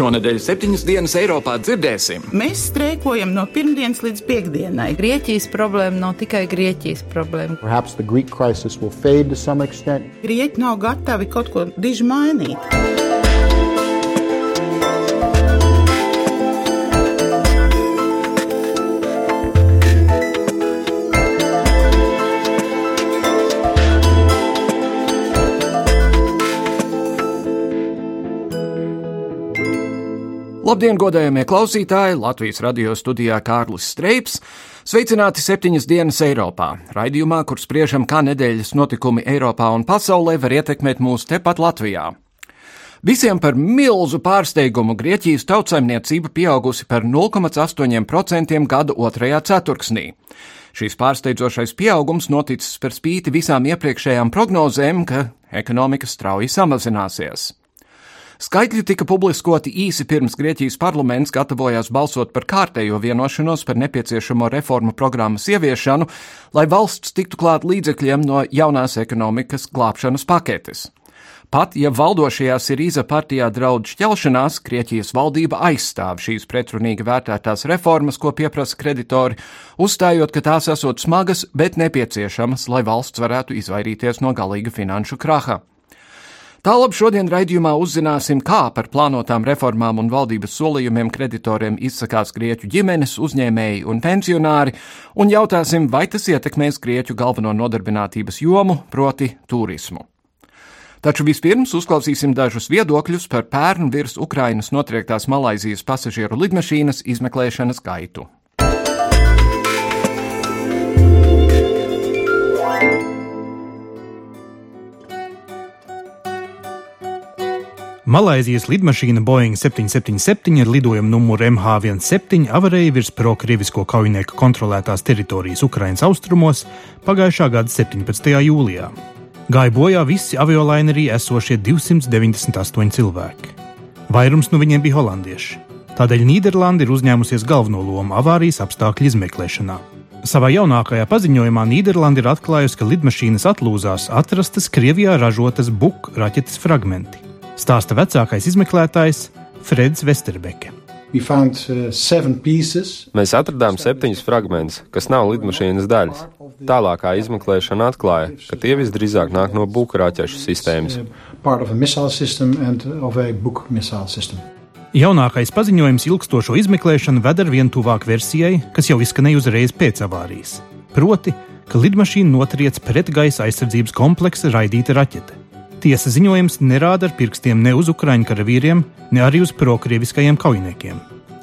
Šonadēļ septiņas dienas Eiropā dzirdēsim. Mēs streikojam no pirmdienas līdz piekdienai. Grieķijas problēma nav tikai Grieķijas problēma. Grieķi nav gatavi kaut ko diži mainīt. Labdien, godējamie klausītāji! Latvijas radio studijā Kārlis Streips. Sveicināti septiņas dienas Eiropā. Raidījumā, kur spriežam, kā nedēļas notikumi Eiropā un pasaulē var ietekmēt mūs tepat Latvijā. Visiem par milzu pārsteigumu Grieķijas tautsaimniecība pieaugusi par 0,8% gada otrajā ceturksnī. Šīs pārsteidzošais pieaugums noticis par spīti visām iepriekšējām prognozēm, ka ekonomika strauji samazināsies. Skaitļi tika publiskoti īsi pirms Grieķijas parlaments gatavojās balsot par kārtējo vienošanos par nepieciešamo reformu programmas ieviešanu, lai valsts tiktu klāt līdzekļiem no jaunās ekonomikas glābšanas paketes. Pat ja valdošajā Sirīza partijā draudz šķelšanās, Grieķijas valdība aizstāv šīs pretrunīgi vērtētās reformas, ko pieprasa kreditori, uzstājot, ka tās esot smagas, bet nepieciešamas, lai valsts varētu izvairīties no galīga finanšu kraha. Tālāk šodien raidījumā uzzināsim, kā par plānotām reformām un valdības solījumiem kreditoriem izsakās grieķu ģimenes, uzņēmēji un pensionāri, un jautāsim, vai tas ietekmēs grieķu galveno nodarbinātības jomu, proti turismu. Taču vispirms uzklausīsim dažus viedokļus par pērnu virs Ukrainas notriektās Malaizijas pasažieru lidmašīnas izmeklēšanas gaitu. Malaisijas lidmašīna Boeing 777 ar lidojumu numuru MH17 avarēja virs pro-krievisko kaujinieku kontrolētās teritorijas Ukrainas austrumos pagājušā gada 17. jūlijā. Gāja bojā visi aviolainerī esošie 298 cilvēki. Vairums no viņiem bija holandieši. Tādēļ Nīderlanda ir uzņēmusies galveno lomu avārijas apstākļu izmeklēšanā. Savā jaunākajā paziņojumā Nīderlanda ir atklājusi, ka lidmašīnas atlūzās atrastas Krievijā ražotas buk raķetes fragmenti stāsta vecākais izmeklētājs Freds Vesterbeke. Uh, Mēs atradām septiņus fragmentus, kas nav lidmašīnas daļas. Tālākā izmeklēšana atklāja, ka tie visdrīzāk nāk no buļbuļsāķu sistēmas. Jaunākais paziņojums ilgstošo izmeklēšanu ved ar vien tuvāk versijai, kas jau izskanēja uzreiz pēc avārijas. Proti, ka lidmašīna notriec pretgaisa aizsardzības kompleksa raidīta raķete. Tiesa ziņojums nerāda ar pirkstiem ne uz ukraiņu karavīriem, ne arī uz prokrieviskajiem kaujiniekiem.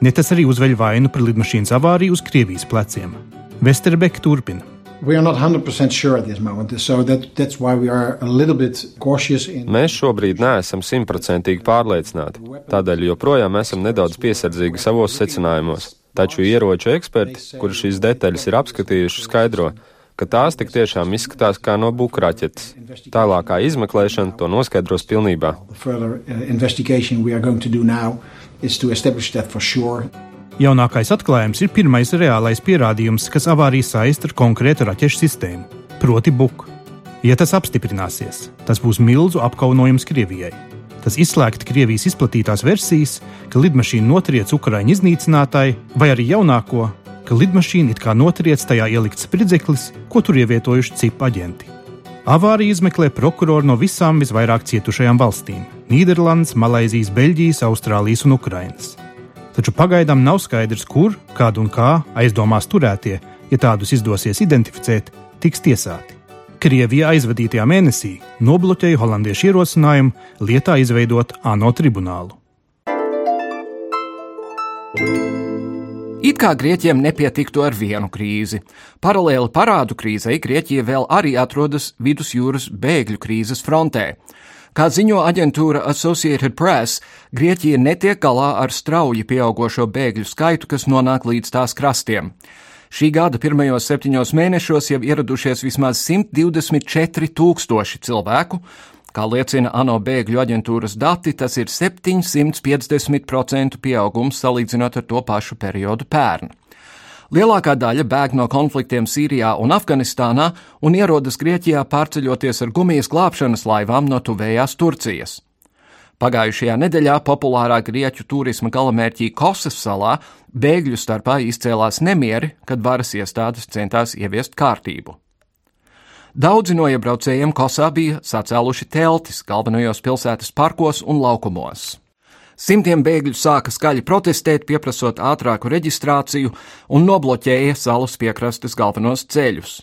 Ne tas arī uzveļ vainu par lidmašīnas avāriju uz Krievijas pleciem. Vesterbeka turpina. Sure moment, so that, in... Mēs šobrīd neesam simtprocentīgi pārliecināti, tādēļ joprojām esam nedaudz piesardzīgi savos secinājumos. Taču ieroču eksperti, kuri šīs detaļas ir apskatījuši, skaidro, ka tās tik tiešām izskatās kā no bukraķetes. Tālākā izmeklēšana to noskaidros pilnībā. Jaunākais atklājums ir pirmais reālais pierādījums, kas avāriju saist ar konkrētu raķešu sistēmu, proti buku. Ja tas apstiprināsies, tas būs milzu apkaunojums Krievijai. Tas izslēgt Krievijas izplatītās versijas, ka lidmašīna notriec Ukraiņu iznīcinātāji, vai arī jaunāko, ka lidmašīna it kā notriec tajā ielikts spridzeklis, ko tur ievietojuši cipa aģenti. Avāriju izmeklē prokurori no visām visvairāk cietušajām valstīm - Nīderlandes, Malaisijas, Beļģijas, Austrālijas un Ukrainas. Taču pagaidām nav skaidrs, kur, kādu un kā aizdomās turētie, ja tādus izdosies identificēt, tiks tiesāti. Krievija aizvadītajā mēnesī nobloķēja holandiešu ierosinājumu lietā izveidot ANO tribunālu. It kā Grieķiem nepietiktu ar vienu krīzi. Paralēli parādu krīzei Grieķija vēl arī atrodas vidusjūras bēgļu krīzes frontē. Kā ziņo aģentūra Associated Press, Grieķija netiek galā ar strauji pieaugošo bēgļu skaitu, kas nonāk līdz tās krastiem. Šī gada pirmajos septiņos mēnešos jau ieradušies vismaz 124 tūkstoši cilvēku, Kā liecina ANO bēgļu aģentūras dati, tas ir 750% pieaugums salīdzinot ar to pašu periodu pērn. Lielākā daļa bēg no konfliktiem Sīrijā un Afganistānā un ierodas Grieķijā pārceļoties ar gumijas glābšanas laivām no tuvējās Turcijas. Pagājušajā nedēļā populārā grieķu turisma galamērķī Kosas salā bēgļu starpā izcēlās nemieri, kad varas iestādes centās ieviest kārtību. Daudzi no iebraucējiem Kosā bija sacēluši teltis galvenajos pilsētas parkos un laukumos. Simtiem bēgļu sāka skaļi protestēt, pieprasot ātrāku reģistrāciju un nobloķēja salas piekrastes galvenos ceļus.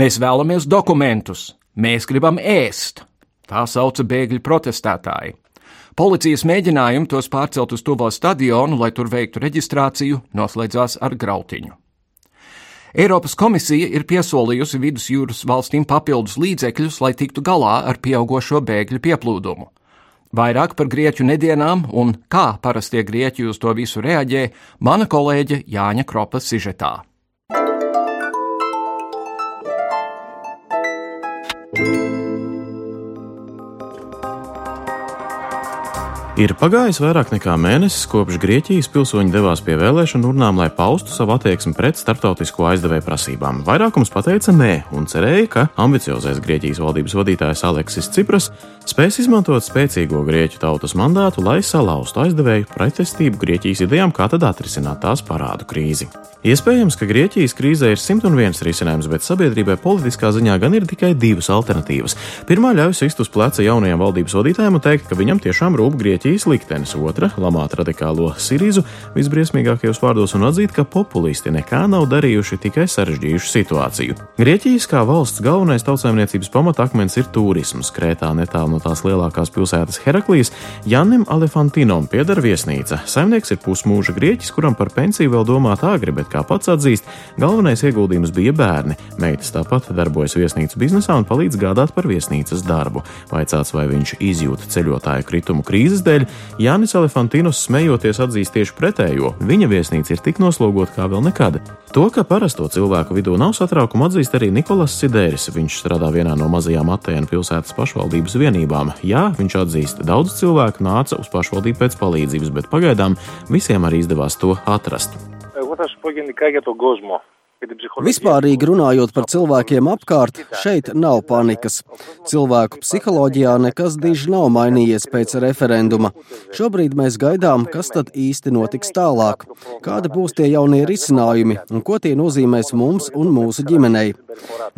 Mēs vēlamies dokumentus, mēs gribam ēst, tā sauca bēgļu protestētāji. Policijas mēģinājumi tos pārcelt uz tuvo stadionu, lai tur veiktu reģistrāciju, noslēdzās ar grautiņu. Eiropas komisija ir piesolījusi vidusjūras valstīm papildus līdzekļus, lai tiktu galā ar pieaugušo bēgļu pieplūdumu. Vairāk par grieķu nedienām un kā parastie grieķi uz to visu reaģē mana kolēģe Jāņa Kropa sižetā. Ir pagājis vairāk nekā mēnesis, kopš Grieķijas pilsoņi devās pie vēlēšanu urnām, lai paustu savu attieksmi pret starptautisko aizdevēju prasībām. Vairākums pateica nē un cerēja, ka ambiciozais Grieķijas valdības vadītājs Aleksis Cipras spēs izmantot spēcīgo grieķu tautas mandātu, lai salauztu aizdevēju pretestību Grieķijas idejām, kā tad atrisināt tās parādu krīzi. Iespējams, ka Grieķijas krīzē ir 101 risinājums, bet sabiedrībai politiskā ziņā gan ir tikai divas alternatīvas. Pirmā ļauj sist uz pleca jaunajam valdības vadītājam un teikt, ka viņam tiešām rūp Grieķijas liktenis, otra - lamāt radikālo Sirīzu visbriesmīgākajos vārdos un atzīt, ka populisti nekā nav darījuši, tikai sarežģījuši situāciju. Grieķijas kā valsts galvenais tautsājumniecības pamatakmens ir turisms. Krētā netālu no tās lielākās pilsētas Heraklijas Janim Alefantinom pieder viesnīca. Saimnieks ir pusmūža grieķis, kuram par pensiju vēl domāt agri, bet kā pats atzīst, galvenais ieguldījums bija bērni. Meitas tāpat darbojas viesnīcas biznesā un palīdz gādāt par viesnīcas darbu. Vaicāts, vai viņš izjūta ceļotāju kritumu krīzes dēļ, Jānis Elefantīnos smejoties atzīst tieši pretējo. Viņa viesnīca ir tik noslogota kā vēl nekad. To, ka parasto cilvēku vidū nav satraukuma, atzīst arī Nikolas Sidēris. Viņš strādā vienā no mazajām Atēnu pilsētas pašvaldības vienībām. Jā, viņš atzīst, daudz cilvēku nāca uz pašvaldību pēc palīdzības, bet pagaidām visiem arī izdevās to atrast. Εγώ θα σου πω γενικά για τον κόσμο. Vispārīgi runājot par cilvēkiem apkārt, šeit nav panikas. Cilvēku psiholoģijā nekas diži nav mainījies pēc referenduma. Šobrīd mēs gaidām, kas tad īsti notiks tālāk, kādi būs tie jaunie risinājumi un ko tie nozīmēs mums un mūsu ģimenei.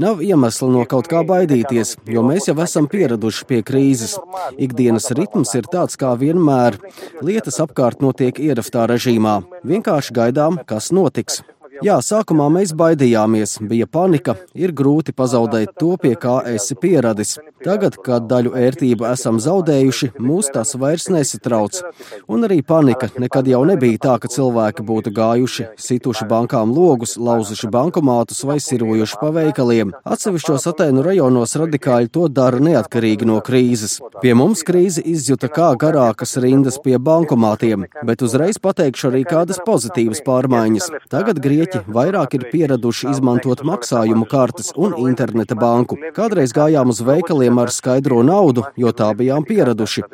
Nav iemesla no kaut kā baidīties, jo mēs jau esam pieraduši pie krīzes. Ikdienas ritms ir tāds kā vienmēr. Lietas apkārt notiek ieraftā režīmā. Vienkārši gaidām, kas notiks. Jā, sākumā mēs baidījāmies, bija panika, ir grūti pazaudēt to, pie kā esi pieradis. Tagad, kad daļu ērtību esam zaudējuši, mūs tas vairs nesatrauc. Un arī panika nekad jau nebija tā, ka cilvēki būtu gājuši, situši bankām logus, lauzuši bankomātus vai sirojuši pa veikaliem. Atsevišķos Atēnu rajonos radikāļi to dara neatkarīgi no krīzes. Pie mums krīze izjuta kā garākas rindas pie bankomātiem, bet uzreiz pateikšu arī kādas pozitīvas pārmaiņas. Tagad Grieķi vairāk ir pieraduši izmantot maksājumu kartes un interneta banku. Kādreiz gājām uz veikaliem ar skaidro naudu, jo tā bijām pieraduši.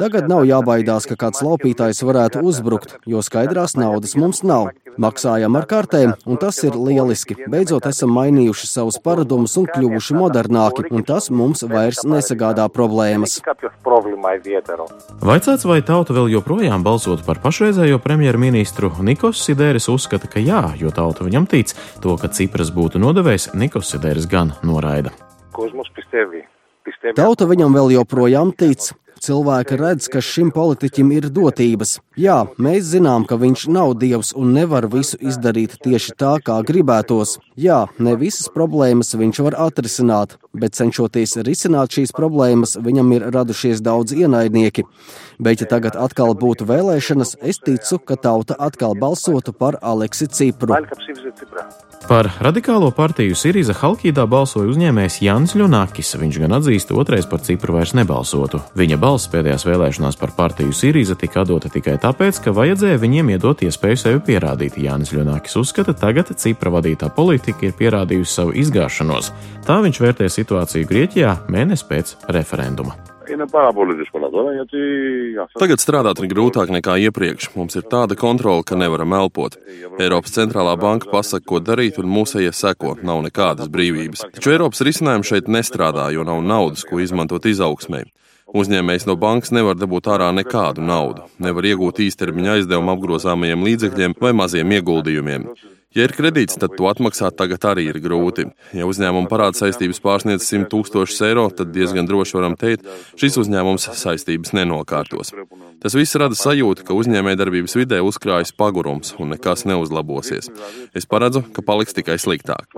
Tagad nav jābaidās, ka kāds laupītājs varētu uzbrukt, jo skaidrās naudas mums nav. Maksājam ar kartēm, un tas ir lieliski. Beidzot esam mainījuši savus paradumus un kļuvuši modernāki, un tas mums vairs nesagādā problēmas. Vaicāts, vai tauta vēl joprojām balsotu par pašreizējo premjerministru, Nikos Sidēris uzskata, ka jā, jo tauta viņam tic. To, ka Cipras būtu nodevējis, Nikos Sidēris gan noraida. Tauta viņam vēl joprojām tic. Cilvēki redz, ka šim politiķim ir dotības. Jā, mēs zinām, ka viņš nav dievs un nevar visu izdarīt tieši tā, kā gribētos. Jā, ne visas problēmas viņš var atrisināt, bet cenšoties risināt šīs problēmas, viņam ir radušies daudz ienaidnieki. Bet, ja tagad atkal būtu vēlēšanas, es ticu, ka tauta atkal balsotu par Aleksi Cipru. Par radikālo partiju Sirīza Halkīdā balsoja uzņēmējs Jānis Ļunakis. Viņš gan atzīst, otrais par Cipru vairs nebalsotu. Viņa balss pēdējās vēlēšanās par partiju Sirīza tika dota tikai tāpēc, ka vajadzēja viņiem iedot iespēju sevi pierādīt. Jānis Ļunākis uzskata, tagad Cipra vadītā politika ir pierādījusi savu izgāšanos. Tā viņš vērtē situāciju Grieķijā mēnesi pēc referenduma. Tagad strādāt ir grūtāk nekā iepriekš. Mums ir tāda kontrole, ka nevaram elpot. Eiropas centrālā banka pasaka, ko darīt, un mūsējie seko. Nav nekādas brīvības. Taču Eiropas risinājumi šeit nestrādā, jo nav naudas, ko izmantot izaugsmēji. Uzņēmējs no bankas nevar dabūt ārā nekādu naudu, nevar iegūt īstermiņa aizdevumu apgrozāmajiem līdzekļiem vai maziem ieguldījumiem. Ja ir kredīts, tad to atmaksāt tagad arī ir grūti. Ja uzņēmuma parāda saistības pārsniedz 100 tūkstošus eiro, tad diezgan droši varam teikt, šis uzņēmums saistības nenokārtos. Tas viss rada sajūtu, ka uzņēmējdarbības vidē uzkrājas pagurums un nekas neuzlabosies. Es paredzu, ka paliks tikai sliktāk.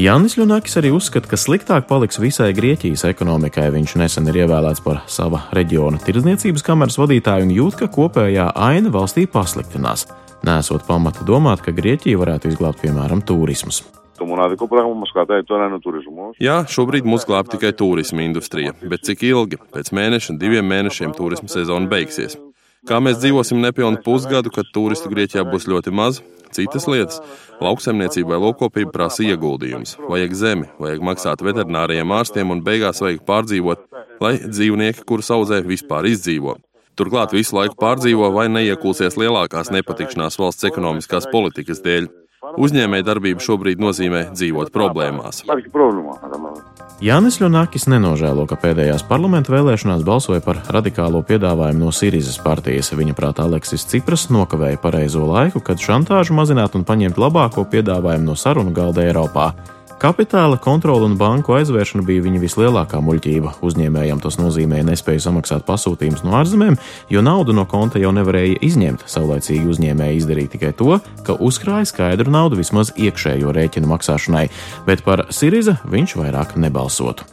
Jānis Ļunakis arī uzskata, ka sliktāk paliks visai Grieķijas ekonomikai. Viņš nesen ir ievēlēts par sava reģiona tirdzniecības kameras vadītāju un jūt, ka kopējā aina valstī pasliktinās nesot pamata domāt, ka Grieķija varētu izglābt piemēram turismus. Το μοναδικό πράγμα που μα κρατάει τώρα είναι ο τουρισμό. Jā, šobrīd mūs glāb tikai turisma industrija, bet cik ilgi? Pēc mēneša, diviem mēnešiem turisma sezona beigsies. Kā mēs dzīvosim nepilnu pusgadu, kad turistu Grieķijā būs ļoti maz? Citas lietas - lauksaimniecībai lokopība prasa ieguldījumus, vajag zemi, vajag maksāt veterināriem ārstiem un beigās vajag pārdzīvot, lai dzīvnieki, kurus audzē, vispār izdzīvo. Turklāt visu laiku pārdzīvo vai neiekulsies lielākās nepatikšanās valsts ekonomiskās politikas dēļ. Uzņēmēja darbība šobrīd nozīmē dzīvot problēmās. Jānis Ļunakis nenožēlo, ka pēdējās parlamenta vēlēšanās balsoja par radikālo piedāvājumu no Sīrijas partijas. Viņa prātā Aleksis Cipras nokavēja pareizo laiku, kad šantāžu mazināt un paņemt labāko piedāvājumu no sarunu galda Eiropā. Kapitāla kontrole un banku aizvēršana bija viņa vislielākā muļķība. Uzņēmējiem tas nozīmēja nespēju samaksāt pasūtījumus no ārzemēm, jo naudu no konta jau nevarēja izņemt. Saulēcīgi uzņēmēji izdarīja tikai to, ka uzkrāja skaidru naudu vismaz iekšējo rēķinu maksāšanai, bet par Siriza viņš vairāk nebalsotu.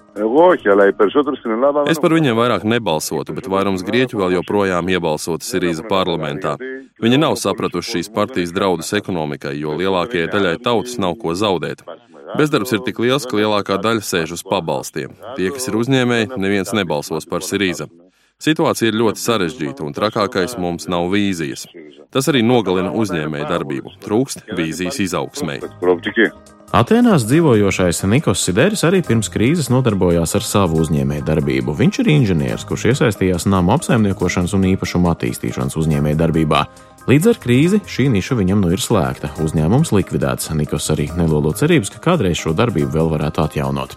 Es par viņiem vairāk nebalsotu, bet vairums grieķu vēl joprojām iebalsotu Sirīza parlamentā. Viņi nav sapratuši šīs partijas draudus ekonomikai, jo lielākajai daļai tautas nav ko zaudēt. Bezdarbs ir tik liels, ka lielākā daļa sēž uz pabalstiem. Tie, kas ir uzņēmēji, neviens nebalsos par Sirīza. Situācija ir ļoti sarežģīta, un trakākais mums nav vīzijas. Tas arī nogalina uzņēmēju darbību. Trūkst vīzijas izaugsmē. Atēnās dzīvojošais Nikos Sideris arī pirms krīzes nodarbojās ar savu uzņēmēju darbību. Viņš ir inženieris, kurš iesaistījās nama apsaimniekošanas un īpašumu attīstīšanas uzņēmēju darbībā. Līdz ar krīzi šī niša viņam nu ir slēgta. Uzņēmums likvidēts. Nikos arī nelolo cerības, ka kādreiz šo darbību vēl varētu atjaunot.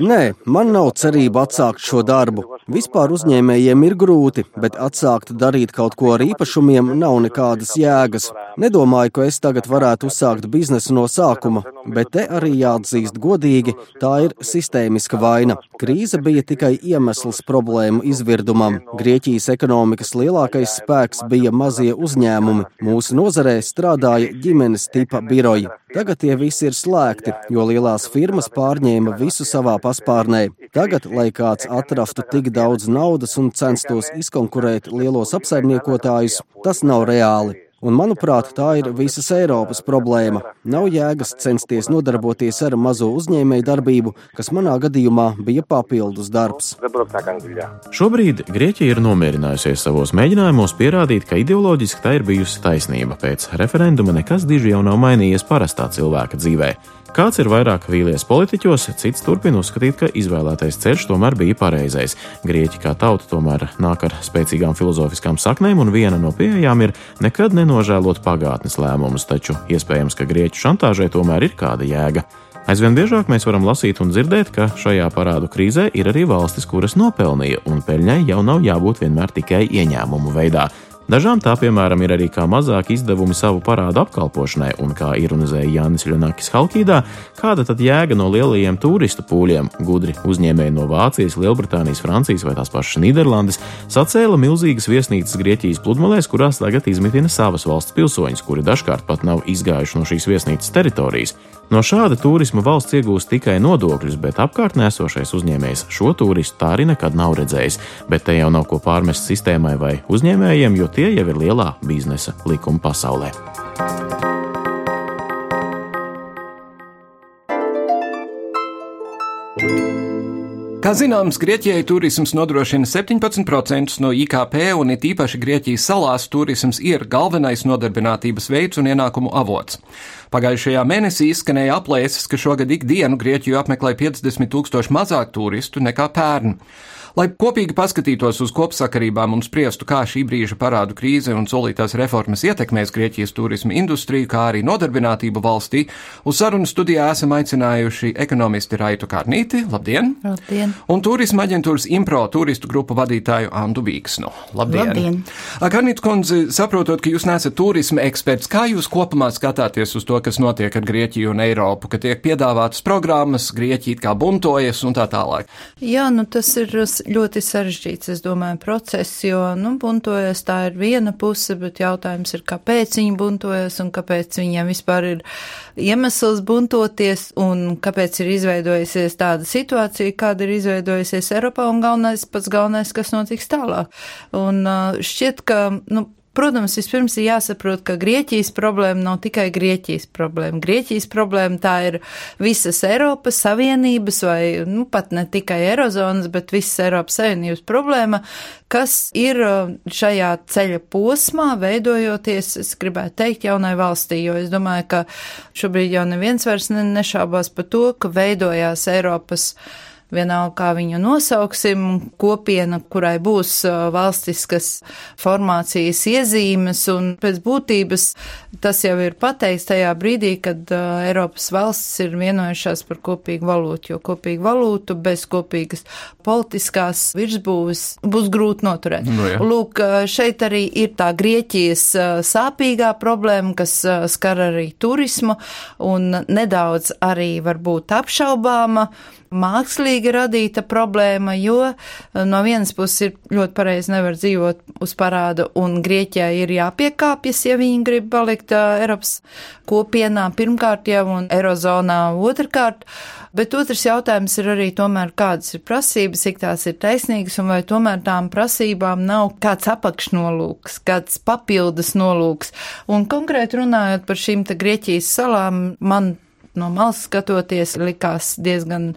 Nē, man nav cerība atsākt šo darbu. Vispār uzņēmējiem ir grūti, bet atsākt darīt kaut ko ar īpašumiem nav nekādas jēgas. Nedomāju, ka es tagad varētu uzsākt biznesu no sākuma, bet te arī jāatzīst godīgi, tā ir sistēmiska vaina. Krīze bija tikai iemesls problēmu izvirdumam. Grieķijas ekonomikas lielākais spēks bija mazie uzņēmumi. Mūsu nozarē strādāja ģimenes tipa biroji. Tagad tie visi ir slēgti, jo lielās firmas pārņēma visu savā paspārnē. Tagad, lai kāds atrastu tik daudz naudas un censtos izkonkurēt lielos apsaimniekotājus, tas nav reāli. Un, manuprāt, tā ir visas Eiropas problēma. Nav jēgas censties nodarboties ar mazo uzņēmēju darbību, kas manā gadījumā bija papildus darbs. Šobrīd Grieķija ir nomierinājusies savos mēģinājumos pierādīt, ka ideoloģiski tā ir bijusi taisnība. Pēc referenduma nekas diži jau nav mainījies parastā cilvēka dzīvēm. Kāds ir vairāk vīlies politiķos, cits turpina uzskatīt, ka izvēlētais ceļš tomēr bija pareizais. Grieķi kā tauta tomēr nāk ar spēcīgām filozofiskām saknēm, un viena no pieejām ir nekad nenožēlot pagātnes lēmumus, taču iespējams, ka grieķu šantāžai tomēr ir kāda jēga. Aizvien biežāk mēs varam lasīt un dzirdēt, ka šajā parādu krīzē ir arī valstis, kuras nopelnīja, un peļņai jau nav jābūt vienmēr tikai ieņēmumu veidā. Dažām tā, piemēram, ir arī kā mazāk izdevumi savu parādu apkalpošanai, un kā ironizēja Jānis Ļonakis Halkīdā, kāda tad jēga no lielajiem turistu pūļiem? Gudri uzņēmēji no Vācijas, Lielbritānijas, Francijas vai tās pašas Nīderlandes sacēla milzīgas viesnīcas Grieķijas pludmalēs, kurās tagad izmitina savas valsts pilsoņus, kuri dažkārt pat nav izgājuši no šīs viesnīcas teritorijas. No šāda turisma valsts iegūst tikai nodokļus, bet apkārtnē esošais uzņēmējs šo turistu tā arī nekad nav redzējis. Bet te jau nav ko pārmest sistēmai vai uzņēmējiem, jo tie jau ir lielā biznesa likuma pasaulē. Kā zināms, Grieķijai turisms nodrošina 17% no IKP, un it īpaši Grieķijas salās turisms ir galvenais nodarbinātības veids un ienākumu avots. Pagājušajā mēnesī izskanēja aplēses, ka šogad ikdienu Grieķiju apmeklē 50 tūkstoši mazāk turistu nekā pērn. Lai kopīgi paskatītos uz kopsakarībām un spriestu, kā šī brīža parādu krīze un solītās reformas ietekmēs Grieķijas turisma industriju, kā arī nodarbinātību valstī, uz sarunu studijā esam aicinājuši ekonomisti Raitu Kārnīti, labdien! Labdien! Un turisma aģentūras Impro turistu grupu vadītāju Andu Bīksnu. Labdien! Labdien. Kārnīt kundze, saprotot, ka jūs nesat turisma eksperts, kā jūs kopumā skatāties uz to, kas notiek ar Grieķiju un Eiropu, ka tiek piedāvātas programmas, Grieķija kā buntojas un tā tālāk? Jā, nu tas ir ļoti sarežģīts, es domāju, process, jo, nu, buntojas tā ir viena puse, bet jautājums ir, kāpēc viņi buntojas un kāpēc viņiem vispār ir iemesls buntoties un kāpēc ir izveidojusies tāda situācija, kāda ir izveidojusies Eiropā un galvenais, pats galvenais, kas notiks tālāk. Un šķiet, ka, nu, Protams, vispirms ir jāsaprot, ka Grieķijas problēma nav tikai Grieķijas problēma. Grieķijas problēma tā ir visas Eiropas Savienības vai, nu, pat ne tikai Eirozonas, bet visas Eiropas Savienības problēma, kas ir uh, šajā ceļa posmā veidojoties, es gribētu teikt, jaunai valstī, jo es domāju, ka šobrīd jau neviens vairs nešaubās par to, ka veidojās Eiropas vienalga kā viņu nosauksim, kopiena, kurai būs valstiskas formācijas iezīmes, un pēc būtības tas jau ir pateikts tajā brīdī, kad Eiropas valstis ir vienojušās par kopīgu valūtu, jo kopīgu valūtu bez kopīgas politiskās virsbūves būs grūti noturēt. Nu, jā. Lūk, šeit arī ir tā Grieķijas sāpīgā problēma, kas skar arī turismu un nedaudz arī varbūt apšaubāma mākslīgi radīta problēma, jo eh, no vienas puses ir ļoti pareizi nevar dzīvot uz parādu, un Grieķijai ir jāpiekāpjas, ja viņi grib palikt uh, Eiropas kopienā pirmkārt jau un Eirozonā otrkārt. Bet otrs jautājums ir arī tomēr, kādas ir prasības, cik tās ir taisnīgas, un vai tomēr tām prasībām nav kāds apakšnolūks, kāds papildus nolūks. Un konkrēti runājot par šīm te Grieķijas salām, man no malas skatoties, likās diezgan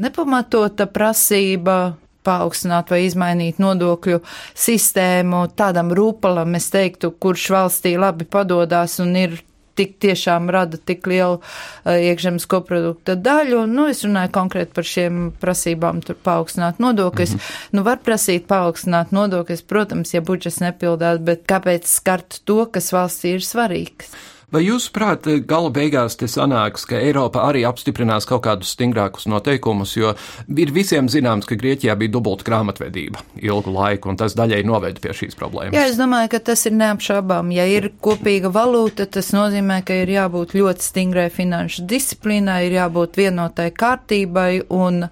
nepamatota prasība paaugstināt vai izmainīt nodokļu sistēmu tādam rūpalam, es teiktu, kurš valstī labi padodās un ir tik tiešām rada tik lielu uh, iekšzemes koprodukta daļu. Nu, es runāju konkrēti par šiem prasībām tur paaugstināt nodokļus. Mm -hmm. Nu, var prasīt paaugstināt nodokļus, protams, ja budžets nepildās, bet kāpēc skart to, kas valstī ir svarīgs? Vai jūs prāt, gala beigās te sanāks, ka Eiropa arī apstiprinās kaut kādus stingrākus noteikumus, jo ir visiem zināms, ka Grieķijā bija dubulta grāmatvedība ilgu laiku, un tas daļai noveda pie šīs problēmas? Jā, es domāju, ka tas ir neapšaubām. Ja ir kopīga valūta, tas nozīmē, ka ir jābūt ļoti stingrai finanšu disciplīnai, ir jābūt vienotai kārtībai, un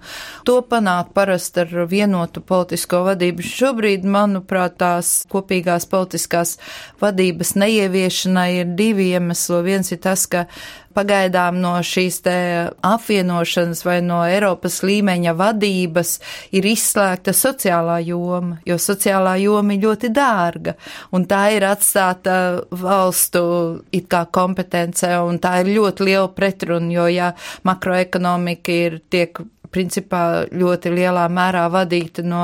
to panāk parasti ar vienotu politisko vadību. Šobrīd, manuprāt, tās kopīgās politiskās vadības neieviešanai ir divi iemesli iemeslu. Viens ir tas, ka pagaidām no šīs te apvienošanas vai no Eiropas līmeņa vadības ir izslēgta sociālā joma, jo sociālā joma ir ļoti dārga, un tā ir atstāta valstu it kā kompetence, un tā ir ļoti liela pretruna, jo ja makroekonomika ir tiek principā ļoti lielā mērā vadīta no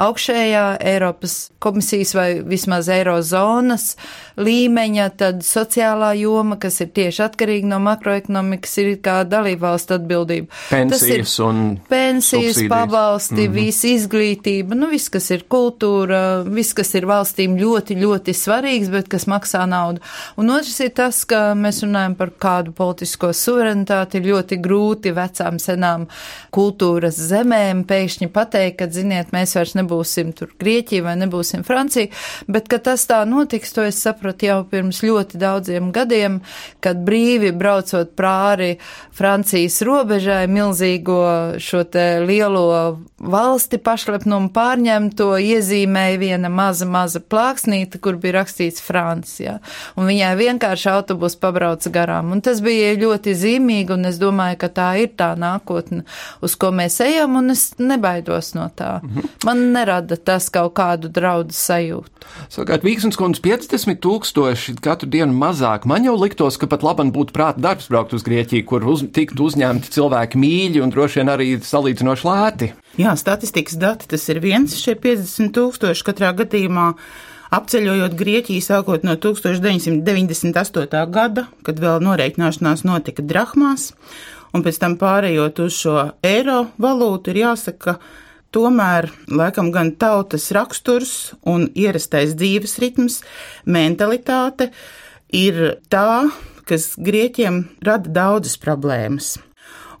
augšējā Eiropas komisijas vai vismaz Eirozonas līmeņa, tad sociālā joma, kas ir tieši atkarīga no makroekonomikas, ir kā dalībvalstu atbildība. Pensijas un pensijas, subsīdijas. pabalsti, mm. -hmm. visa izglītība, nu viss, kas ir kultūra, viss, kas ir valstīm ļoti, ļoti svarīgs, bet kas maksā naudu. Un otrs ir tas, ka mēs runājam par kādu politisko suverenitāti, ir ļoti grūti vecām senām kultūras zemēm pēkšņi pateikt, ka, ziniet, mēs vairs nebūsim tur Grieķija vai nebūsim Francija, bet ka tas tā notiks, to es sapratu jau pirms ļoti daudziem gadiem, kad brīvi braucot prāri Francijas robežai, milzīgo šo te lielo valsti pašlepnumu pārņemto iezīmēja viena maza, maza plāksnīta, kur bija rakstīts Francija, un viņai vienkārši autobus pabrauca garām, un tas bija ļoti zīmīgi, un es domāju, ka tā ir tā nākotne, uz ko mēs ejam, un es nebaidos no tā. Man nerada tas kaut kādu draudu sajūtu. Savukārt, Vīksnes kundze 50 tūkstoši katru dienu mazāk. Man jau liktos, ka pat labam būtu prāta darbs braukt uz Grieķiju, kur uz, tiktu uzņemti cilvēki mīļi un droši vien arī salīdzinoši lēti. Jā, statistikas dati tas ir viens šie 50 tūkstoši katrā gadījumā. Apceļojot Grieķiju sākot no 1998. gada, kad vēl noreikināšanās notika drahmās, un pēc tam pārējot uz šo eiro valūtu, ir jāsaka, ka tomēr laikam gan tautas raksturs un ierastais dzīves ritms, mentalitāte ir tā, kas Grieķiem rada daudzas problēmas.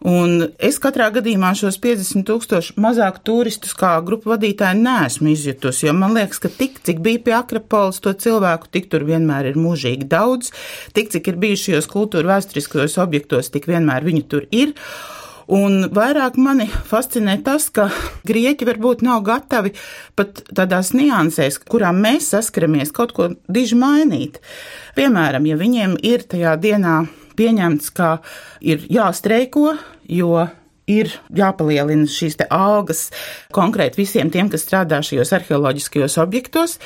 Un es katrā gadījumā šos 50 tūkstošu mazāk turistus kā grupu vadītāji neesmu izjutusi, jo man liekas, ka tik, cik bija pie Akropolis to cilvēku, tik tur vienmēr ir mūžīgi daudz, tik, cik ir bijušajos kultūra vēsturiskajos objektos, tik vienmēr viņi tur ir. Un vairāk mani fascinē tas, ka grieķi varbūt nav gatavi pat tādās niansēs, kurām mēs saskaramies, kaut ko diži mainīt. Piemēram, ja viņiem ir tajā dienā pieņemts, ka ir jāstreiko, jo ir jāpalielina šīs algas konkrēti visiem tiem, kas strādā šajos arheoloģiskajos objektos.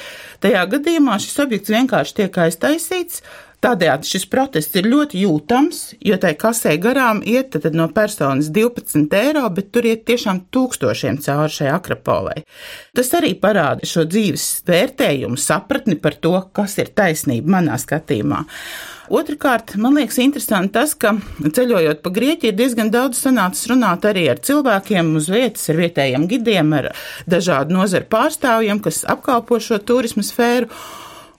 Tajā gadījumā šis objekts vienkārši tiek aiztaisīts. Tādējādi šis protests ir ļoti jūtams, jo tai kasē garām iet no personas 12 eiro, bet tur iet tiešām tūkstošiem cauri šai akropolē. Tas arī parāda šo dzīves vērtējumu, sapratni par to, kas ir taisnība manā skatījumā. Otrakārt, man liekas, interesanti tas, ka ceļojot pa Grieķiju, ir diezgan daudz sanācis runāt arī ar cilvēkiem uz vietas, ar vietējiem gidiem, ar dažādu nozaru pārstāvjiem, kas apkalpo šo turismu sfēru.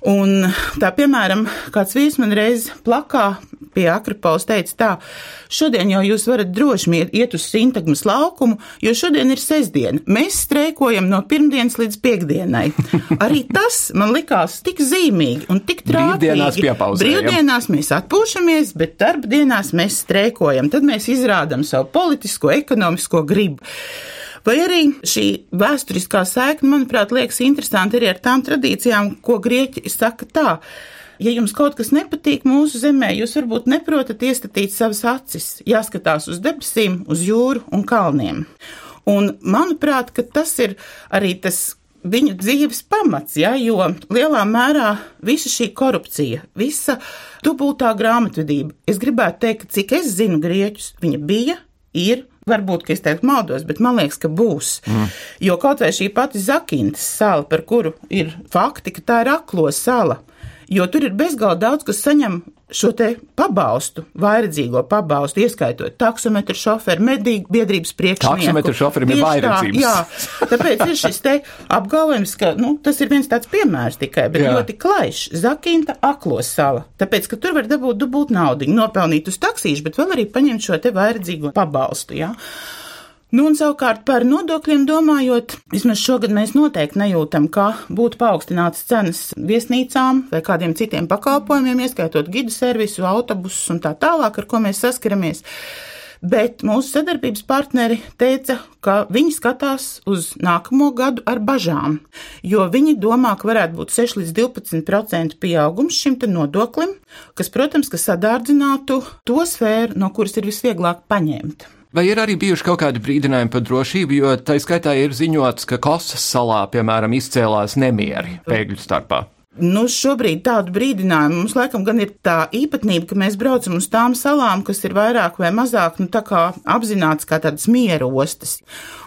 Un tā, piemēram, kāds vīrs man reiz plakā pie Akropolis teica tā, šodien jau jūs varat droši iet uz Sintagmas laukumu, jo šodien ir sestdiena. Mēs streikojam no pirmdienas līdz piekdienai. Arī tas man likās tik zīmīgi un tik trāpīgi. Brīvdienās piepauzējam. Brīvdienās mēs atpūšamies, bet darbdienās mēs streikojam. Tad mēs izrādam savu politisko, ekonomisko gribu. Vai arī šī vēsturiskā saikne, manuprāt, liekas interesanti arī ar tām tradīcijām, ko grieķi saka tā. Ja jums kaut kas nepatīk mūsu zemē, jūs varbūt neprotat iestatīt savas acis, jāskatās uz debesīm, uz jūru un kalniem. Un manuprāt, tas ir arī tas viņu dzīves pamats, ja, jo lielā mērā visa šī korupcija, visa dubultā grāmatvedība, es gribētu teikt, ka cik es zinu grieķus, viņa bija, ir Varbūt, ka es teiktu maldos, bet man liekas, ka būs. Mm. Jo kaut vai šī pati Zakintas sala, par kuru ir fakti, ka tā ir aklo sala, jo tur ir bezgalīgi daudz, kas saņem šo te pabalstu, vairedzīgo pabalstu, ieskaitot taksometru šoferu, medību biedrības priekšnieku. Taksometru šoferim ir vairedzības. Tā, jā, tāpēc ir šis te apgalvojums, ka, nu, tas ir viens tāds piemērs tikai, bet jā. ļoti klaišs. Zakinta aklos sala. Tāpēc, ka tur var dabūt dubult naudu, nopelnīt uz taksīšu, bet vēl arī paņemt šo te vairedzīgo pabalstu, jā. Nu, un savukārt par nodokļiem domājot, vismaz šogad mēs noteikti nejūtam, ka būtu paaugstinātas cenas viesnīcām vai kādiem citiem pakalpojumiem, ieskaitot gidu servisu, autobusus un tā tālāk, ar ko mēs saskaramies. Bet mūsu sadarbības partneri teica, ka viņi skatās uz nākamo gadu ar bažām, jo viņi domā, ka varētu būt 6 līdz 12% pieaugums šim nodoklim, kas, protams, ka sadārdzinātu to sfēru, no kuras ir visvieglāk paņemt. Vai ir arī bijuši kaut kādi brīdinājumi par drošību, jo tā skaitā ir ziņots, ka Kosas salā, piemēram, izcēlās nemieri bēgļu starpā? Nu, šobrīd tādu brīdinājumu mums laikam gan ir tā īpatnība, ka mēs braucam uz tām salām, kas ir vairāk vai mazāk, nu, kā apzināts kā tādas miera ostas.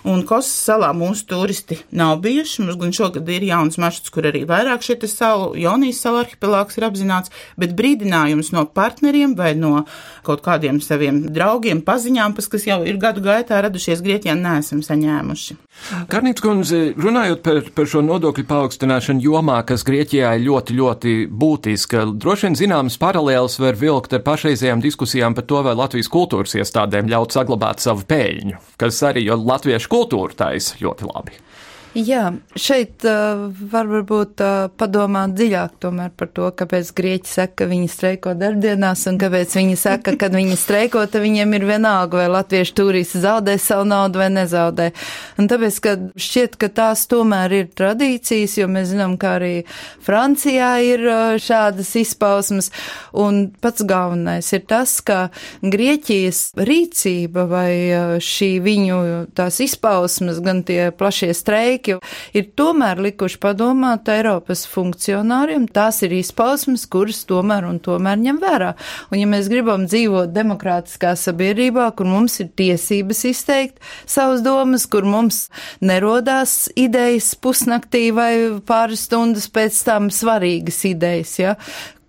Un Kosas salā mūsu turisti nav bijuši, mums gan šogad ir jauns maršruts, kur arī vairāk šie salu, Jaunijas salu arhipelāgs ir apzināts, bet brīdinājums no partneriem vai no kaut kādiem saviem draugiem, paziņām, pas, kas jau ir gadu gaitā radušies Grieķijā, neesam saņēmuši. Karnīts kundze, runājot par, par šo nodokļu paaugstināšanu jomā, kas Grieķijā ir ļoti, ļoti būtiska. Droši vien zināmas paralēlas var vilkt ar pašreizējām diskusijām par to, vai Latvijas kultūras iestādēm ļaut saglabāt savu pēļņu, kas arī, jo latviešu kultūra taisa ļoti labi. Jā, šeit uh, var varbūt uh, padomāt dziļāk tomēr par to, kāpēc Grieķi saka, ka viņi streiko darbdienās un kāpēc viņi saka, ka viņi streiko, tad viņiem ir vienalga, vai latviešu turisti zaudē savu naudu vai nezaudē. Un tāpēc, ka šķiet, ka tās tomēr ir tradīcijas, jo mēs zinām, ka arī Francijā ir uh, šādas izpausmes. Un pats galvenais ir tas, ka Grieķijas rīcība vai uh, šī viņu tās izpausmes, gan tie plašie streiki, cilvēki ir tomēr likuši padomāt Eiropas funkcionāriem. Tās ir izpausmes, kuras tomēr un tomēr ņem vērā. Un ja mēs gribam dzīvot demokrātiskā sabiedrībā, kur mums ir tiesības izteikt savas domas, kur mums nerodās idejas pusnaktī vai pāris stundas pēc tam svarīgas idejas, ja,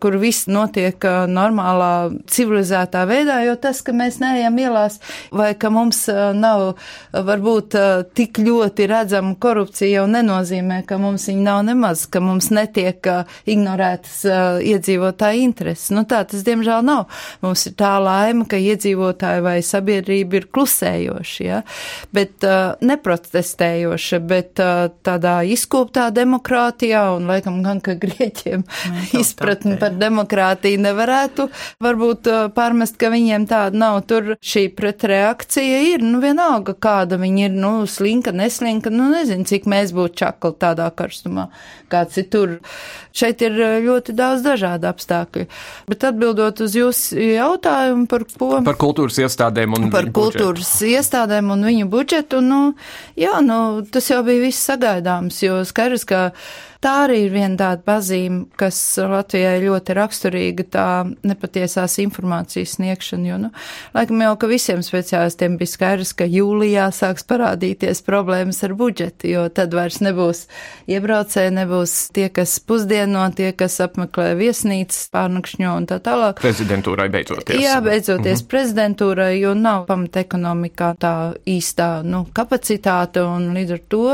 kur viss notiek normālā, civilizētā veidā, jo tas, ka mēs neejam ielās vai ka mums nav varbūt tik ļoti redzama korupcija, jau nenozīmē, ka mums viņa nav nemaz, ka mums netiek ignorētas iedzīvotāju intereses. Nu tā tas diemžēl nav. Mums ir tā laime, ka iedzīvotāji vai sabiedrība ir klusējoši, ja? bet uh, neprotestējoša, bet uh, tādā izkoptā demokrātijā un laikam gan, ka grieķiem izpratni par par demokrātiju nevarētu varbūt uh, pārmest, ka viņiem tāda nav. Tur šī pretreakcija ir, nu vienalga, kāda viņi ir, nu slinka, neslinka, nu nezinu, cik mēs būtu čakli tādā karstumā, kāds ir tur. Šeit ir uh, ļoti daudz dažādu apstākļu. Bet atbildot uz jūsu jautājumu par ko? Par kultūras iestādēm un par kultūras budžetu. iestādēm un viņu budžetu, nu, jā, nu, tas jau bija viss sagaidāms, jo skaidrs, ka Tā arī ir viena tāda pazīme, kas Latvijai ļoti raksturīga, tā nepatiesās informācijas sniegšana, jo, nu, laikam jau, ka visiem speciālistiem bija skaidrs, ka jūlijā sāks parādīties problēmas ar budžetu, jo tad vairs nebūs iebraucēji, nebūs tie, kas pusdieno, tie, kas apmeklē viesnīcas, pārnakšņo un tā tālāk. Prezidentūrai beidzoties. Jā, beidzoties mhm. prezidentūrai, jo nav pamata ekonomikā tā īstā, nu, kapacitāte un līdz ar to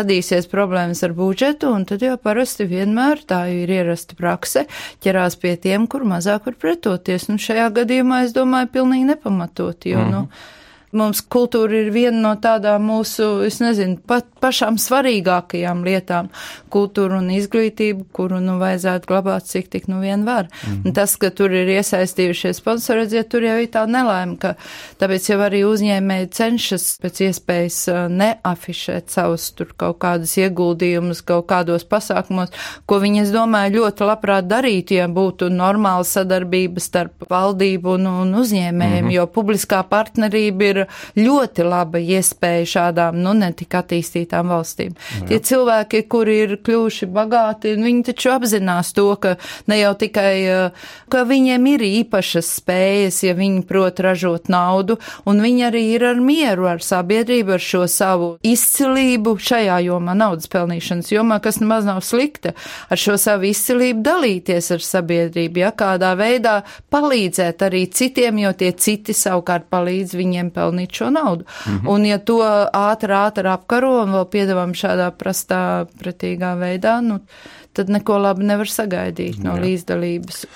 radīsies problēmas ar budžetu un tad jau parasti vienmēr tā ir ierasta prakse, ķerās pie tiem, kur mazāk var pretoties. Nu, šajā gadījumā es domāju, pilnīgi nepamatot, jo, mm -hmm. nu, mhm. Mums kultūra ir viena no tādām mūsu, es nezinu, pat pašām svarīgākajām lietām - kultūra un izglītība, kuru nu vajadzētu glabāt cik tik nu vien var. Mm -hmm. Un tas, ka tur ir iesaistījušies sponsori, redziet, tur jau ir tā nelaime, ka tāpēc jau arī uzņēmēji cenšas pēc iespējas neafišēt savus tur kaut kādus ieguldījumus, kaut kādos pasākumos, ko viņi, es domāju, ļoti labprāt darītu, ja būtu normāla sadarbība starp valdību un, un uzņēmējiem, mm -hmm. jo publiskā partnerība ir ir ļoti laba iespēja šādām, nu, netik attīstītām valstīm. Jā. Tie cilvēki, kuri ir kļuvuši bagāti, viņi taču apzinās to, ka ne jau tikai, eh, ka viņiem ir īpašas spējas, ja viņi prot ražot naudu, un viņi arī ir ar mieru, ar sabiedrību, ar šo savu izcilību šajā jomā, naudas pelnīšanas jomā, kas nemaz nav slikta, ar šo savu izcilību dalīties ar sabiedrību, ja kādā veidā palīdzēt arī citiem, jo tie citi savukārt palīdz viņiem pelnīt pelnīt šo naudu. Mm -hmm. Un ja to ātri, ātri apkaro un vēl piedāvām šādā prastā, pretīgā veidā, nu, tad neko labi nevar sagaidīt no Jā. līdzdalības,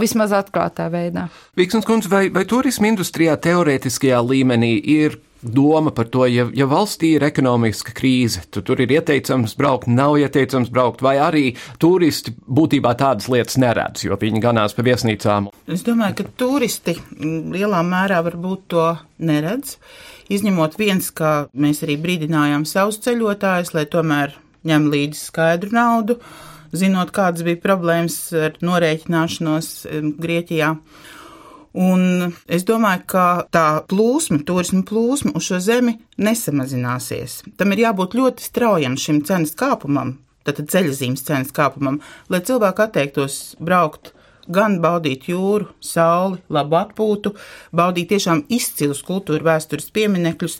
vismaz atklātā veidā. Vīksnes kundze, vai, vai turisma industrijā teorētiskajā līmenī ir doma par to, ja, ja valstī ir ekonomiska krīze, tad tur ir ieteicams braukt, nav ieteicams braukt, vai arī turisti būtībā tādas lietas neredz, jo viņi ganās pa viesnīcām. Es domāju, ka turisti lielā mērā varbūt to neredz, izņemot viens, kā mēs arī brīdinājām savus ceļotājus, lai tomēr ņem līdzi skaidru naudu, zinot, kādas bija problēmas ar norēķināšanos Grieķijā. Un es domāju, ka tā plūsma, turisma plūsma uz šo zemi nesamazināsies. Tam ir jābūt ļoti straujam šim cenas kāpumam, tātad ceļzīmes cenas kāpumam, lai cilvēki atteiktos braukt gan baudīt jūru, sauli, labu atpūtu, baudīt tiešām izcilus kultūra vēstures pieminekļus,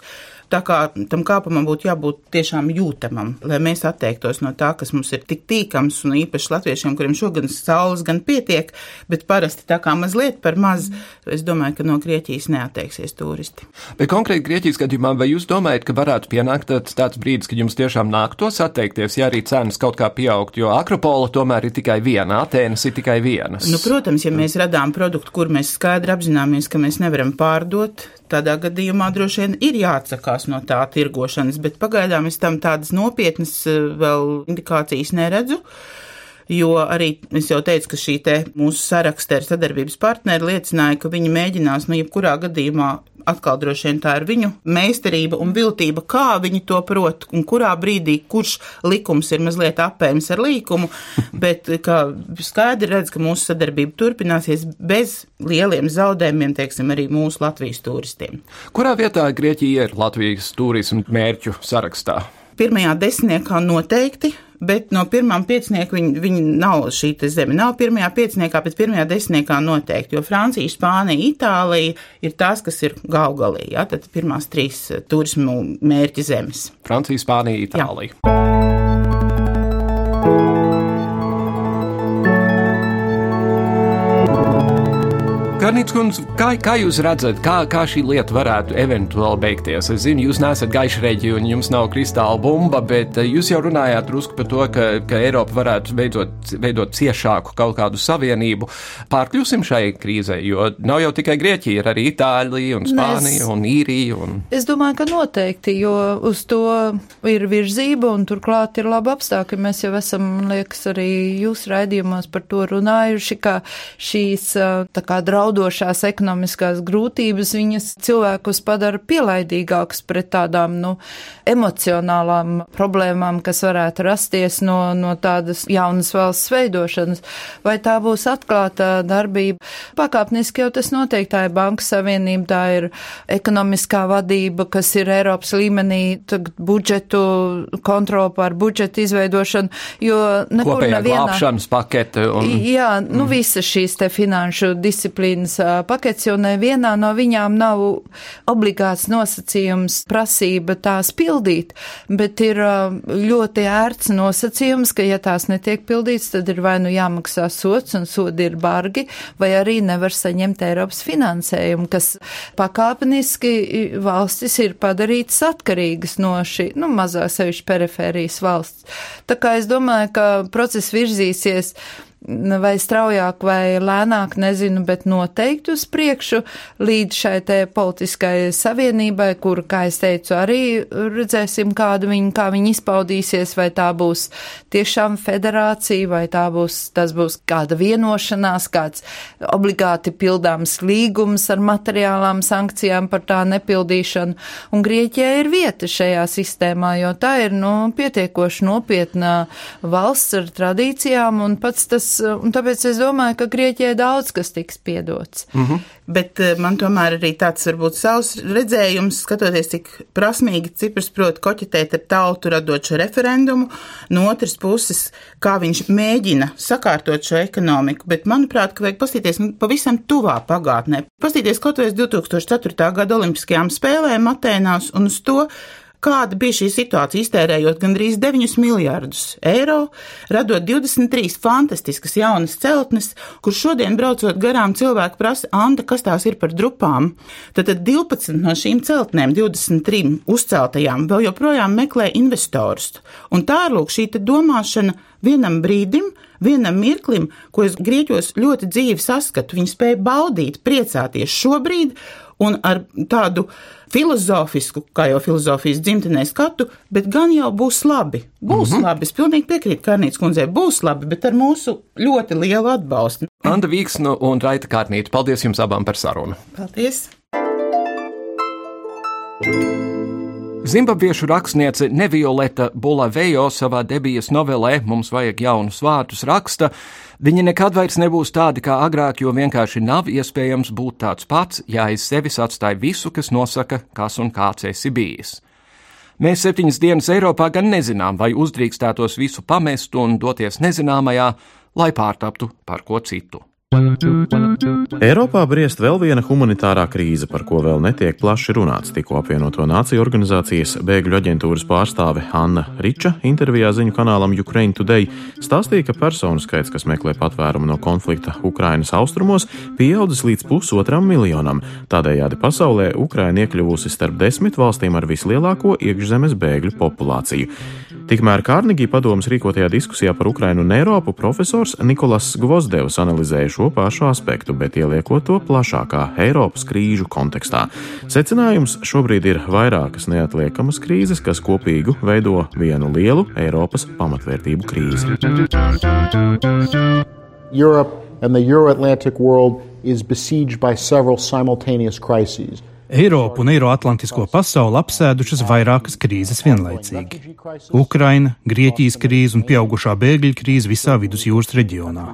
Tā kā tam kāpumam būtu jābūt tiešām jūtamam, lai mēs atteiktos no tā, kas mums ir tik tīkams, un īpaši latviešiem, kuriem šogad saules gan pietiek, bet parasti tā kā mazliet par maz, es domāju, ka no Grieķijas neatteiksies turisti. Bet konkrēti Grieķijas gadījumā, vai jūs domājat, ka varētu pienākt tāds brīdis, kad jums tiešām nāktos atteikties, ja arī cenas kaut kā pieaugt, jo Akropola tomēr ir tikai viena, Atēnas ir tikai vienas? Nu, protams, ja mēs radām produktu, kur mēs skaidri apzināmies, ka mēs nevaram pārdot, tādā gadījumā droši vien ir jāatsakās no tā tirgošanas, bet pagaidām es tam tādas nopietnas eh, vēl indikācijas neredzu. Jo arī es jau teicu, ka šī mūsu saraksta ar sadarbības partneri liecināja, ka viņi mēģinās, nu, jebkurā gadījumā atkal droši vien tā ir viņu meistarība un viltība, kā viņi to prot un kurā brīdī, kurš likums ir mazliet apēms ar līkumu, bet skaidri redz, ka mūsu sadarbība turpināsies bez lieliem zaudējumiem, teiksim, arī mūsu Latvijas turistiem. Kurā vietā Grieķija ir Latvijas turismu mērķu sarakstā? Pirmajā desmitniekā noteikti, bet no pirmām piecinieka viņi, viņi nav šī zeme. Nav pirmajā pieciniekā, bet pirmajā desmitniekā noteikti, jo Francija, Spānija, Itālija ir tās, kas ir galgalī. Ja? Tad pirmās trīs turismu mērķi zemes. Francija, Spānija, Itālija. Jā. Karnīts kundze, kā, kā jūs redzat, kā, kā šī lieta varētu eventuāli beigties? Es zinu, jūs neesat gaišreģi un jums nav kristāla bumba, bet eh, jūs jau runājāt drusku par to, ka, ka Eiropa varētu veidot, veidot ciešāku kaut kādu savienību. Pārkļūsim šai krīzē, jo nav jau tikai Grieķija, ir arī Itālija un Spānija Mēs, un Īrija. Un... Es domāju, ka noteikti, jo uz to ir virzība un turklāt ir labi apstākļi. Mēs jau esam, liekas, arī jūsu raidījumos par to runājuši, ka šīs tā kā draudu valdošās ekonomiskās grūtības viņas cilvēkus padara pielaidīgākus pret tādām, nu, emocionālām problēmām, kas varētu rasties no, no tādas jaunas valsts veidošanas. Vai tā būs atklāta darbība? Pakāpeniski jau tas notiek, tā ir Banka Savienība, tā ir ekonomiskā vadība, kas ir Eiropas līmenī, budžetu kontroli pār budžetu izveidošanu, jo nekur Kopējā nevienā. pakete un. Jā, nu mm. visas šīs te finanšu disciplīnas sarunas pakets, jo nevienā no viņām nav obligāts nosacījums prasība tās pildīt, bet ir ļoti ērts nosacījums, ka ja tās netiek pildīts, tad ir vai nu jāmaksā sots un sodi ir bargi, vai arī nevar saņemt Eiropas finansējumu, kas pakāpeniski valstis ir padarītas atkarīgas no šī, nu, mazā sevišķi perifērijas valsts. Tā kā es domāju, ka process virzīsies vai straujāk vai lēnāk, nezinu, bet noteikti uz priekšu līdz šai te politiskai savienībai, kur, kā es teicu, arī redzēsim, kādu viņi, kā viņi izpaudīsies, vai tā būs tiešām federācija, vai tā būs, tas būs kāda vienošanās, kāds obligāti pildāms līgums ar materiālām sankcijām par tā nepildīšanu. Un Grieķijai ir vieta šajā sistēmā, jo tā ir, nu, pietiekoši nopietna valsts ar tradīcijām un pats tas un tāpēc es domāju, ka Grieķijai daudz kas tiks piedots. Mm -hmm. Bet eh, man tomēr arī tāds varbūt savs redzējums, skatoties, cik prasmīgi Cipras prot koķitēt ar tautu radot šo referendumu, no otras puses, kā viņš mēģina sakārtot šo ekonomiku, bet manuprāt, ka vajag pastīties nu, pavisam tuvā pagātnē. Pastīties kaut vai uz 2004. gada olimpiskajām spēlēm Atēnās un uz to, Kāda bija šī situācija, iztērējot gandrīz 9 miljārdus eiro, radot 23 fantastiskas jaunas celtnes, kur šodien braucot garām cilvēki prasa, Anta, kas tās ir par drupām? Tad, tad 12 no šīm celtnēm, 23 uzceltajām, vēl joprojām meklē investorus. Un tā ir lūk šī domāšana vienam brīdim, vienam mirklim, ko es grieķos ļoti dzīvi saskatu. Viņi spēja baudīt, priecāties šobrīd un ar tādu filozofisku, kā jau filozofijas dzimtenē skatu, bet gan jau būs labi. Būs mm -hmm. labi, es pilnīgi piekrītu Kārnītas kundzei, būs labi, bet ar mūsu ļoti lielu atbalstu. Anda Vīksna un Raita Kārnīta, paldies jums abām par sarunu. Paldies! Zimbabviešu rakstniece Nevioleta Bulavejo savā debijas novelē Mums vajag jaunus vārdus raksta, Viņi nekad vairs nebūs tādi kā agrāk, jo vienkārši nav iespējams būt tāds pats, ja aiz sevis atstāj visu, kas nosaka, kas un kāds esi bijis. Mēs septiņas dienas Eiropā gan nezinām, vai uzdrīkstētos visu pamest un doties nezināmajā, lai pārtaptu par ko citu. Eiropā briest vēl viena humanitārā krīze, par ko vēl netiek plaši runāts. Tikko apvienoto nāciju organizācijas bēgļu aģentūras pārstāve Anna Riča intervijā ziņu kanālam Ukraine Today stāstīja, ka personu skaits, kas meklē patvērumu no konflikta Ukrainas austrumos, pieaudzis līdz pusotram miljonam. Tādējādi pasaulē Ukraina iekļuvusi starp desmit valstīm ar vislielāko iekšzemes bēgļu populāciju. Tikmēr Kārnegī padomus rīkotajā diskusijā par Ukrainu un Eiropu profesors Nikolas Gvozdevs analizēja šo pašu aspektu, bet ieliekot to plašākā Eiropas krīžu kontekstā. Secinājums šobrīd ir vairākas neatliekamas krīzes, kas kopīgu veido vienu lielu Eiropas pamatvērtību krīzi. Europe and the Euro-Atlantic world is besieged by several simultaneous crises. Eiropu un Eiroatlantisko pasauli apsēdušas vairākas krīzes vienlaicīgi. Ukraina, Grieķijas krīze un pieaugušā bēgļu krīze visā vidusjūras reģionā.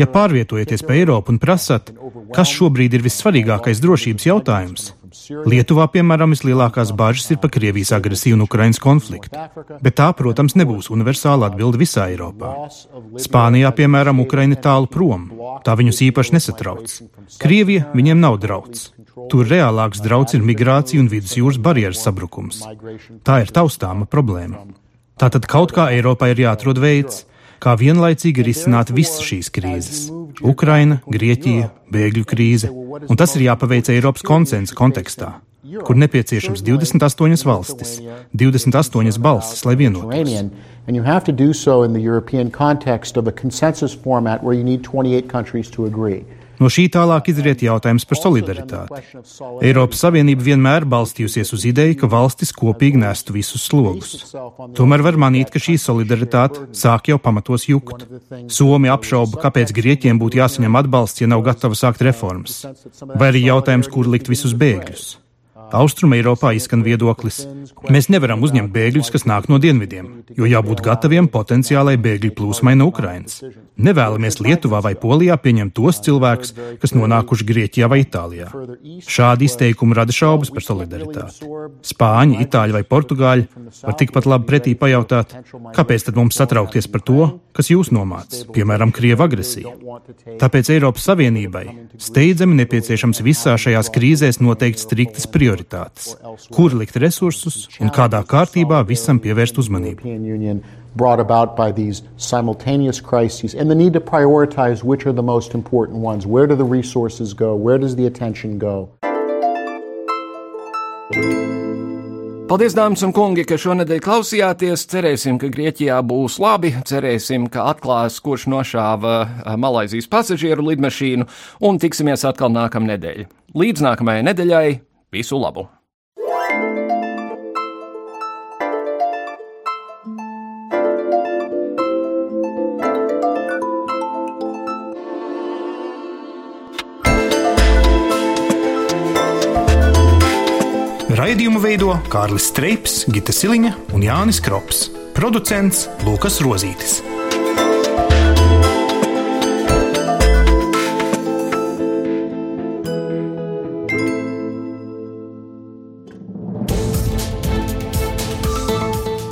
Ja pārvietojaties pa Eiropu un prasat, kas šobrīd ir vissvarīgākais drošības jautājums, Lietuvā, piemēram, vislielākās bažas ir par Krievijas agresiju un Ukrainas konfliktu, bet tā, protams, nebūs universāla atbilde visā Eiropā. Spānijā, piemēram, Ukraina ir tālu prom, tā viņus īpaši nesatrauc. Krievija viņiem nav drauds. Tur reālāks drauds ir migrācija un vidusjūras barjeras sabrukums. Tā ir taustāma problēma. Tātad kaut kā Eiropā ir jāatrod veids, kā vienlaicīgi risināt visas šīs krīzes - Ukraina, Grieķija, bēgļu krīze, un tas ir jāpaveic Eiropas konsensa kontekstā kur nepieciešams 28 valstis, 28 balsis, lai vienotos. And you have to do so in the European context of a consensus format where you need 28 countries to agree. No šī tālāk izriet jautājums par solidaritāti. Eiropas Savienība vienmēr balstījusies uz ideju, ka valstis kopīgi nestu visus slogus. Tomēr var manīt, ka šī solidaritāte sāk jau pamatos jukt. Somi apšauba, kāpēc Grieķiem būtu jāsaņem atbalsts, ja nav gatava sākt reformas. Vai arī jautājums, kur likt visus bēgļus. Austrum Eiropā izskan viedoklis: Mēs nevaram uzņemt bēgļus, kas nāk no dienvidiem, jo jābūt gataviem potenciālai bēgļu plūsmai no Ukrainas. Nevēlamies Lietuvā vai Polijā pieņemt tos cilvēkus, kas nonākuši Grieķijā vai Itālijā. Šādi izteikumi rada šaubas par solidaritāti. Spāņi, Itāļi vai Portugāļi var tikpat labi pretī pajautāt, kāpēc tad mums satraukties par to, kas jūs nomāc, piemēram, Krieva agresija. Tāpēc Eiropas Savienībai steidzami nepieciešams visā šajās krīzēs noteikt striktas prioritātes prioritātes, kur likt resursus un kādā kārtībā visam pievērst uzmanību. Brought about by these simultaneous crises and the need to prioritize which are the most important ones. Where do the resources go? Where does the attention go? Paldies, dāmas un kungi, ka šonadēļ klausījāties. Cerēsim, ka Grieķijā būs labi, cerēsim, ka atklās, kurš nošāva eh, Malaisijas pasažieru lidmašīnu, un tiksimies atkal nākamnedēļ. Līdz nākamajai nedēļai Visu labu! Raidījumu veido Kārlis Streips, Gita Siliņa un Jānis Krops. Producents Lukas Rozītis.